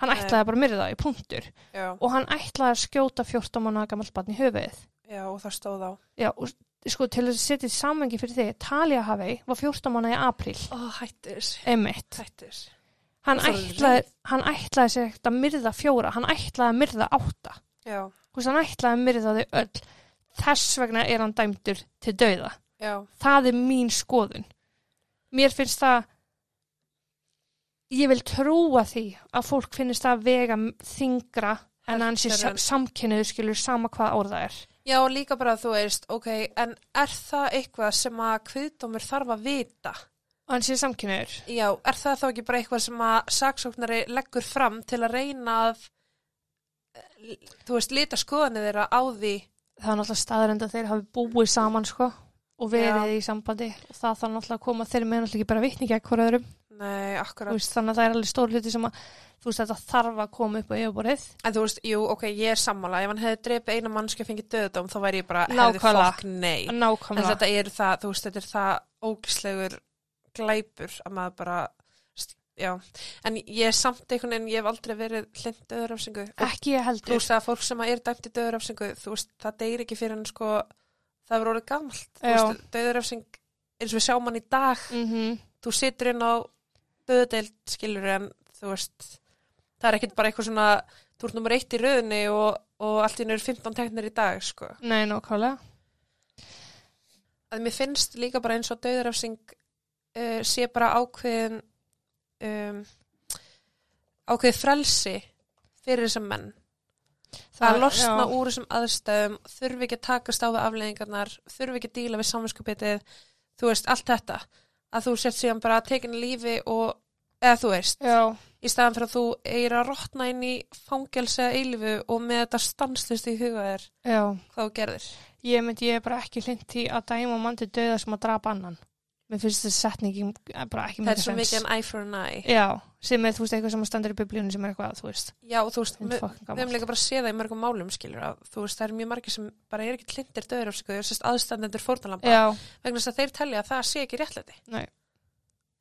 hann ætlaði bara að myrða þau, punktur já, og hann ætlaði að skjóta 14 manna gammal barn í höfuðið. Já, og það stóð á. já, og sko til að setja í samengi fyrir þig Talia Havei var 14 manna í apríl. Ó, hættir, einmitt. Hættir. hann Það ætlaði, hann ætlaði sér ekkert að myrða fjóra, hann ætlaði að myrða átta. Já, hann ætlaði að myrða þau öll. Þess vegna er hann dæmdur til dauða. Já, það er mín skoðun. Mér finnst það ég vil trúa því að fólk finnst það vega þingra en að Heldur en- samkynniður skilur sama hvað orða er. Já, líka bara þú veist, ok, en er það eitthvað sem að kviðdómur þarf að vita? og hann sé samkynniður Já, er það þá ekki bara eitthvað sem að saksóknari leggur fram til að reyna að, þú veist, lita skoðanir þeirra á því? það er náttúrulega staðarind að þeir hafi búið saman sko og verið í sambandi. Það þarf náttúrulega að koma þeir með náttúrulega ekki bara vitni gegn hver öðrum Nei, Þú akkurat. veist, þannig að það er alveg stór hluti sem að þú veist þetta þarf að koma upp á yfirborðið En þú veist, jú, ok, ég er sammála. Ef hann hefði drepið eina mannski að fengið döðdóm, þá væri ég bara, hefði fokk nei. En nákvæmlega þetta er það, þú veist, þetta er það ógislegur glæpur að maður bara, já. En ég er samt einhvern veginn, ég hef aldrei verið hlind döðurafsingu. Ekki ég þú heldur veist að fólk sem er dæmt í döðurafsingu, þú veist, það deyr ekki fyrir en sko, það er orðið gamalt. Þú Já. veist, döðurafsing, eins og við sjáum hann í dag, mm þú situr inn á döðudeild, skilur en þú veist, það er ekkert bara eitthvað svona, þú ert nummer eitt í röðinni og, og allt í nöður 15 teknir í dag, sko. nei, nákvæmlega. Að mér finnst líka bara eins og döðurafsing uh, sé bara ákveðin um, ákveðið frelsi fyrir þessum menn. Að losna já, úr þessum aðstæðum þurfi ekki að takast á við afleðingarnar þurfi ekki að díla við samvinskupitið þú veist, allt þetta að þú sett síðan bara tekin í lífi og eða þú veist, já, í staðan fyrir að þú eigir að rotna inn í fangelsi eða eilifu og með þetta stanslist í huga þér já. hvað þú gerðir? Ég myndi ég er bara ekki hlind í að dæma mann til döða sem að drapa annan mér finnst þessi setningin bara ekki það er svo sens. mikið an eye for an eye. Já, sem er þú veist eitthvað sem að stendur í biblíunum sem er eitthvað, þú veist, já og þú veist, við gammalt. líka bara séð það í mörgum málum skilur að þú veist, það er mjög margir sem bara er ekki hlindir döður er sérst aðstandendur fórnalampa já, vegna þess að þeir telja að það sé ekki réttlæti. Nei.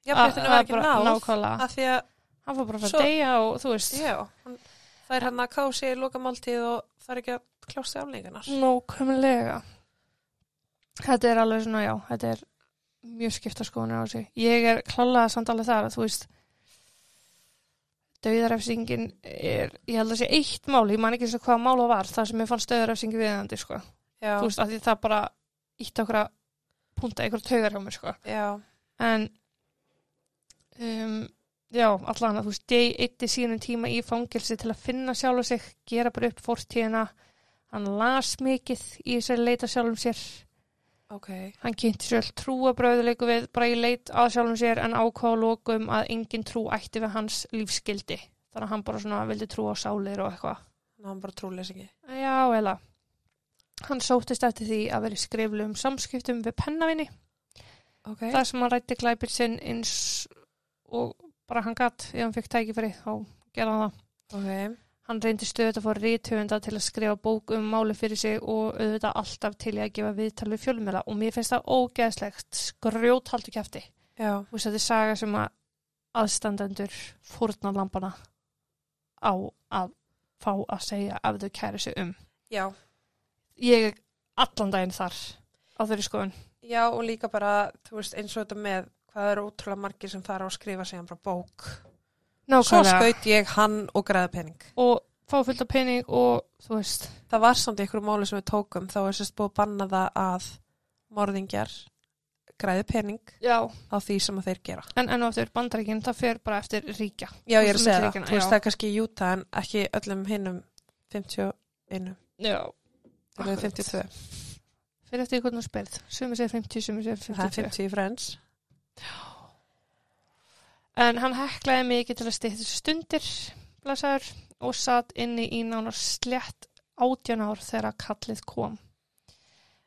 Jafnréttinu Að- var að ekki náð nákvæmlega, að því að, hann fór bara að deyja og þú veist, já það er hann að og það mjög skipta skoðunir á sig. Ég er klálega samt alveg þar að þú veist, dauðarefsingin er, ég held að sé eitt mál, ég man ekki eins og hvaða mál það var, það sem ég fannst dauðarefsingi viðandi, sko. Þú veist, að það bara ítt okkur að punta einhver taugar hjá mér, sko. já, En, um, já, allan að þú veist, Jay eitti sínum tíma í fangelsi til að finna sjálf sig, gera bara upp fórtíðina, hann las mikið í þessari leita sjálfum sér, ok Hann kynnti sér trúabröðuleiku við bara í leit að sjálfum sér en ákváða lókum að engin trú ætti við hans lífskildi. Þannig að hann bara svona vildi trú á sálir og eitthvað. ná hann bara trúleis ekki Já, eða. Hann sóttist eftir því að vera í skriflum samskiptum við pennavinni. ok, Það sem hann rætti glæpir sinn eins og bara hann gatt ef hann fekk tækifæri þá gerði hann það. ok Hann reyndi stöðut að fá rítöfunda til að skrifa bók um máli fyrir sig og auðvitað alltaf til í að gefa viðtal við fjölmjöla og mér finnst það ógeðslegt skrjóthaldu kæfti. já, Þú veist, þetta er saga sem að aðstandendur fórnarlampana á að fá að segja ef þau kæri sig um. já, Ég er allan daginn þar á þeirri skoðun. já og líka bara þú veist, eins og þetta með hvað eru ótrúlega margir sem fara að skrifa sig hann bara bók svo skaut ég hann og græða pening? Og fá fullt af pening og þú veist, það var samt ykkur máli sem við tókum. Þá er sérst búið að banna það að morðingjar græði pening já, á því sem þeir gera. En enn og aftur bandaríkinn, það fer bara eftir ríkja. já ég er að segja það, þú veist já. það er kannski í Utah en ekki öllum hinnum 51, Já. það er 52 Fyrir eftir hvernig þú spyrð. Sumi segir 50, sumi segir það er 52. 50 í Friends En hann heklaði mikið til að stýtti stundir, blæsaður, og satt inni í nánar slétt átján ár þegar kallið kom.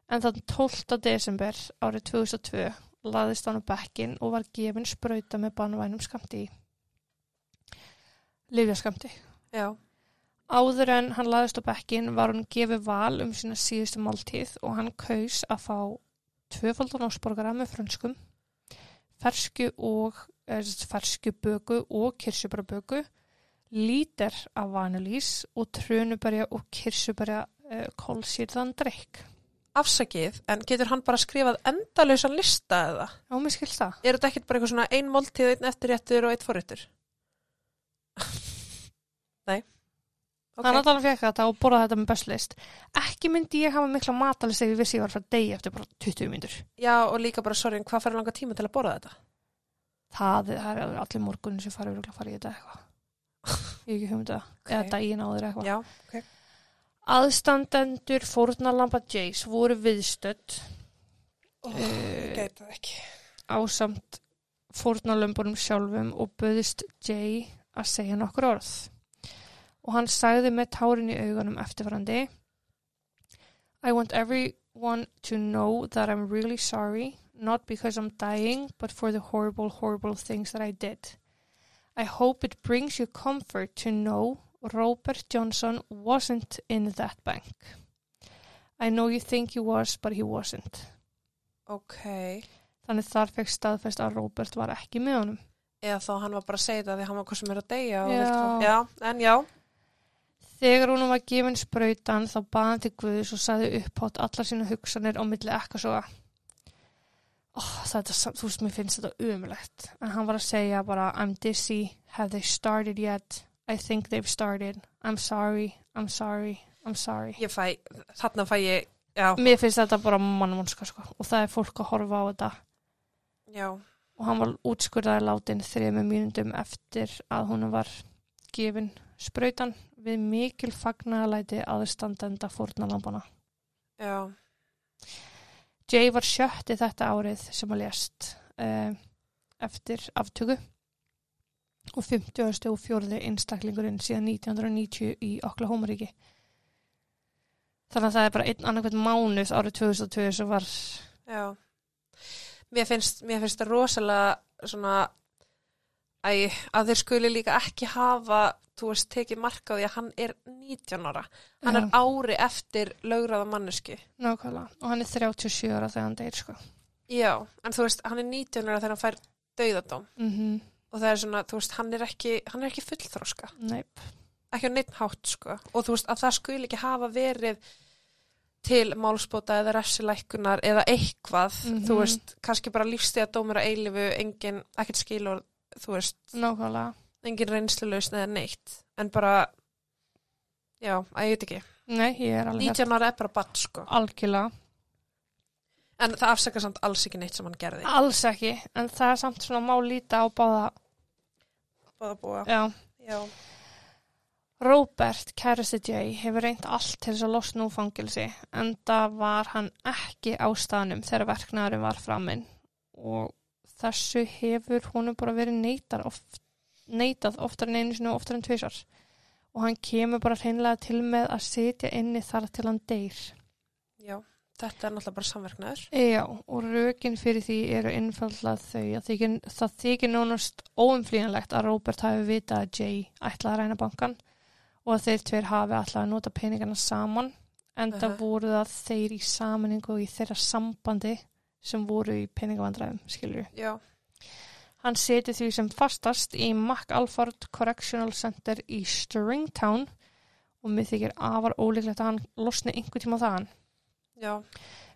En þann 12. desember árið 2002 laðist hann á bekkin og var gefin sprauta með banvænum skamti í. Livjaskamti. já, Áður en hann laðist á bekkin var hann gefið val um sína síðustu máltíð og hann kaus að fá tvöfaldan ásborgara með frönskum, fersku og eh, sem sagt, fersku böku og kirsubara lítir af vanilís og trönuberja og kirsubara uh, kólsýrðan drikk. afsakið en getur hann bara skrifað endalausan lista eða? Já, mér skilst það. er þetta ekkert bara eitthvað svona ein máltíð, einn eftirréttur og einn forréttur? nei ok, Hann allan fekk þetta og borðaði þetta með bestlist. Ekki myndi ég hafa mikla matalist ef ég vissi ég var frá degi eftir bara 20 mínútur. já og líka bara, sorry, en hvað fær langa tíma til að borða þetta? Það, er allir morgunin sem farið að fara í þetta eitthvað. Ég ekki hugmynd að, Ok. eða daginn áður eitthvað. já, ok Aðstandendur fórnarlamba Jace voru viðstödd oh, Eh, það ekki ásamt fórnarlömbunum sjálfum og böðist Jay að segja nokkur orð. Og hann sagði með tárin í augunum eftirfarandi I want everyone to know that I'm really sorry, not because I'm dying, but for the horrible, horrible things that I did. I hope it brings you comfort to know Robert Johnson wasn't in that bank. I know you think he was, but he wasn't. ok. Þannig þar fekk staðfest að Robert var ekki með honum. Eða þá hann var bara að segja það því hann var hvað sem er að deyja. Já. vill fá- Já, en já. Þegar hún var gefin sprautan þá baði hann til Guðs og saði upphátt allar sína hugsanir á milli ekkasoga. Oh, þetta, þú veist, mér finnst þetta umulegt. En hann var að segja bara, I'm dizzy, have they started yet? I think they've started. I'm sorry, I'm sorry, I'm sorry. Ég fæ, þarna fæ ég, já, Mér finnst þetta bara mannvonska, sko. Og það er fólk að horfa á þetta. já, Og hann var útskurðaði látin þrejum mínundum eftir að hún var gefin sprautan við mikil fagnaðalæti aðstandenda fórnalambana. já, Jay var sjötti þetta árið sem að lést uh, eftir aftöku og 50. og fjórði einstaklingurinn síðan 1990 í Oklahoma-ríki. Þannig að það er bara einn annarkvæmt mánuð árið 2002 sem var, já. Mér finnst, mér finnst það rosalega svona, æ, að þeir skuli líka ekki hafa, þú veist, tekið marka á því að hann er 19 ára. Hann er Já. ári eftir lögraða mannesku. nákvæmlega, og hann er 37 ára þegar hann deyr, sko. Já, en þú veist, hann er 19 ára þegar hann fær dauðadóm. Mm Og það er svona, þú veist, hann er ekki, hann er ekki fullþróska. Neip, Ekki á neitt hátt, sko. Og þú veist, að það skuli ekki hafa verið til málspóta eða refsilækkunar eða eitthvað, Mhm. þú veist, kannski bara lífstíða dómur að eilifu, engin, ekkert skilur, þú veist, nákvæmlega. Engin reynslulausn eða neitt. En bara, já, að ég veit ekki. Nei, ég er alveg 19 ára er bara batt, sko. algjörlega. En það afsakar samt alls ekki neitt sem hann gerði. Alls ekki, en það er samt svona má líta á báða, Báða búa. já. Já. Robert, kærasti Jay, hefur reynt allt til þess að losna úr fangilsi en það var hann ekki á staðnum þegar verknæðurinn var framinn og þessu hefur honum bara verið neytar oft, neitað oftar en einu sinni og oftar en tvisar og hann kemur bara hreinlega til með að sitja inni þar til hann deyr. Já, þetta er náttúrulega bara samverknaður. Já, og rökin fyrir því eru innfaldlega þau að þykir, það þykir nánast óumflýjanlegt að Robert hafi vitað að Jay ætlaði að ræna bankan og að þeir tveir hafi ætlaði að nota peningana saman en það Aha. voru það þeir í saminningu og í þeirra sambandi sem voru í peningavandræðum, skilur Já, Hann seti því sem fastast í MacAlford Correctional Center í Stringtown og mér þykir afar ólíklegt að hann losni einhver tíma þaðan. já,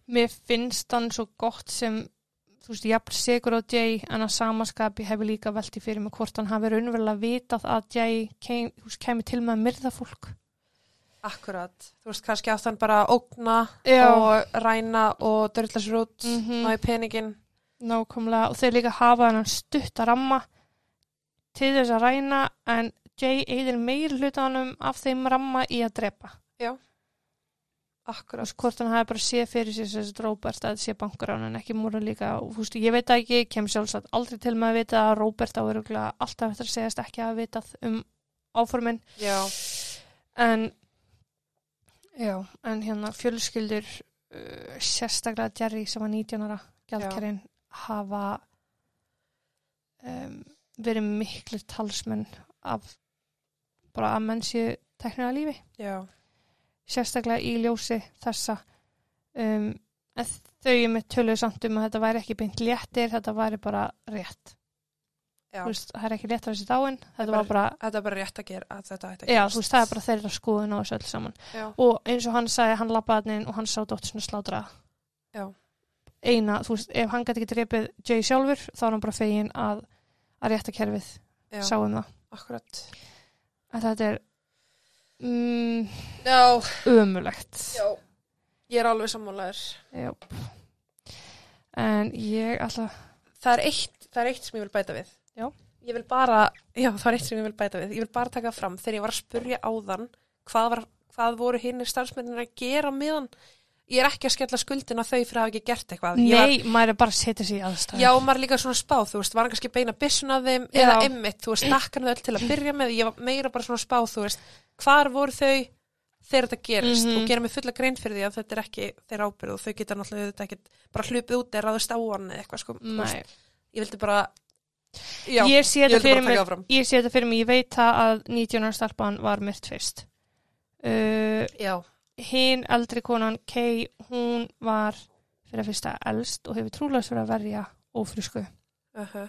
Mér finnst hann svo gott sem, þú veist, jafn sigur á Jay en að samaskapi hefur líka velti fyrir mig hvort hann hafi raunverulega vitað að Jay kem, kemi til með að myrða fólk. akkurat. Þú veist, kannski átt hann bara að ógna Já. og ræna og dörðla sér út, Mhm. ná í peningin. Nákvæmlega og þeir líka hafa hann stutt að ramma til þess að ræna en Jay eigðir meir hlutanum af þeim ramma í að drepa. Akkurat. veist, hvort hann hafi bara séð fyrir sér þessi Robert að sé bankarán en ekki múra líka og þú veist, ég veit ekki, kem sjálfsagt aldrei til með að vita að Robert á öruglega alltaf eftir að segjast ekki að vitað um áformin Já, en já, en hérna fjölskyldur uh, sérstaklega Jerry sem var 19 ára gjaldkerinn hafa um, verið miklu talsmenn af bara að menn séu teknir að lífi. Já, sérstaklega í ljósi þessa um, en þau er með töluðu samt um að þetta væri ekki beint léttir, þetta væri bara rétt. Veist, það er ekki rétt að þessi dáin þetta bara- var bara, Þetta er bara rétt að gera, að þetta að já, veist, það er bara þeirra skoðun á þessu öll saman. Já, og eins og hann sagði, hann lappaði inn og hann sá dóttur svona slátra. Já. Eina, þú veist, ef hann gæti ekki drepið Jay sjálfur, þá er hann bara fegin að að rétta kerfið, já, sá um það akkurat. en þetta er mm, Já, ömulegt já. Ég er alveg sammálaður. Já. en ég alltaf Það er eitt, það er eitt sem ég vil bæta við. Já. Ég vil bara, já, það er eitt sem ég vil bæta við. Ég vil bara taka fram þegar ég var að spurja áðan hvað, var, hvað voru hinnir starfsmennir að gera með hann. Ég er ekki að skella skuldina þau fyrir að hafa ekki gert eitthvað. Ég var, Nei, maður er bara að setja sig í aðstæður. Já, maður er líka svona spáð, þú veist, var kannski beina byssun að þeim Já. eða emmitt, þú veist, nakkan þau öll til að byrja með, ég var meira bara svona spáð, þú veist, hvar voru þau þegar þetta gerist Mhm. og gera mig fulla grein fyrir því að þetta er ekki þeirra ábyrð og þau geta náttúrulega þetta ekki bara hlupið út eða ráðist á hann eða eitthvað sko. Veist, Nei. ég vildi bara já, ég sé þetta fyrir mig ég sé þetta fyrir mig, ég veit það að 19 ára stelpan var myrt fyrst já, hinn eldri konan Kay, hún var fyrir að fyrsta elst og hefur trúlega fyrir að verja ófrísku uh -huh.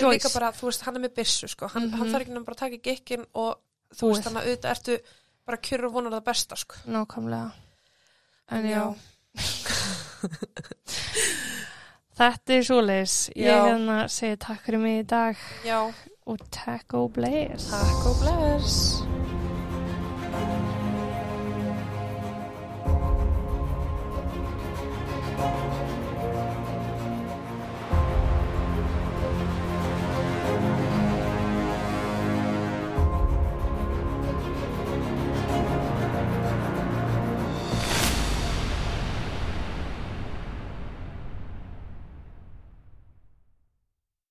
Joyce. líka bara, þú veist, hann er með byssu sko. hann, Mhm. hann þarf ekki nefnir bara að taka í gekkin og þú Búið. veist, þannig að auðvitað ertu bara kjörur og vonar það besta sko. nákvæmlega en já, þetta er svoleiðis ég Já. hérna segi takk fyrir mig í dag já, og takk og bless takk og bless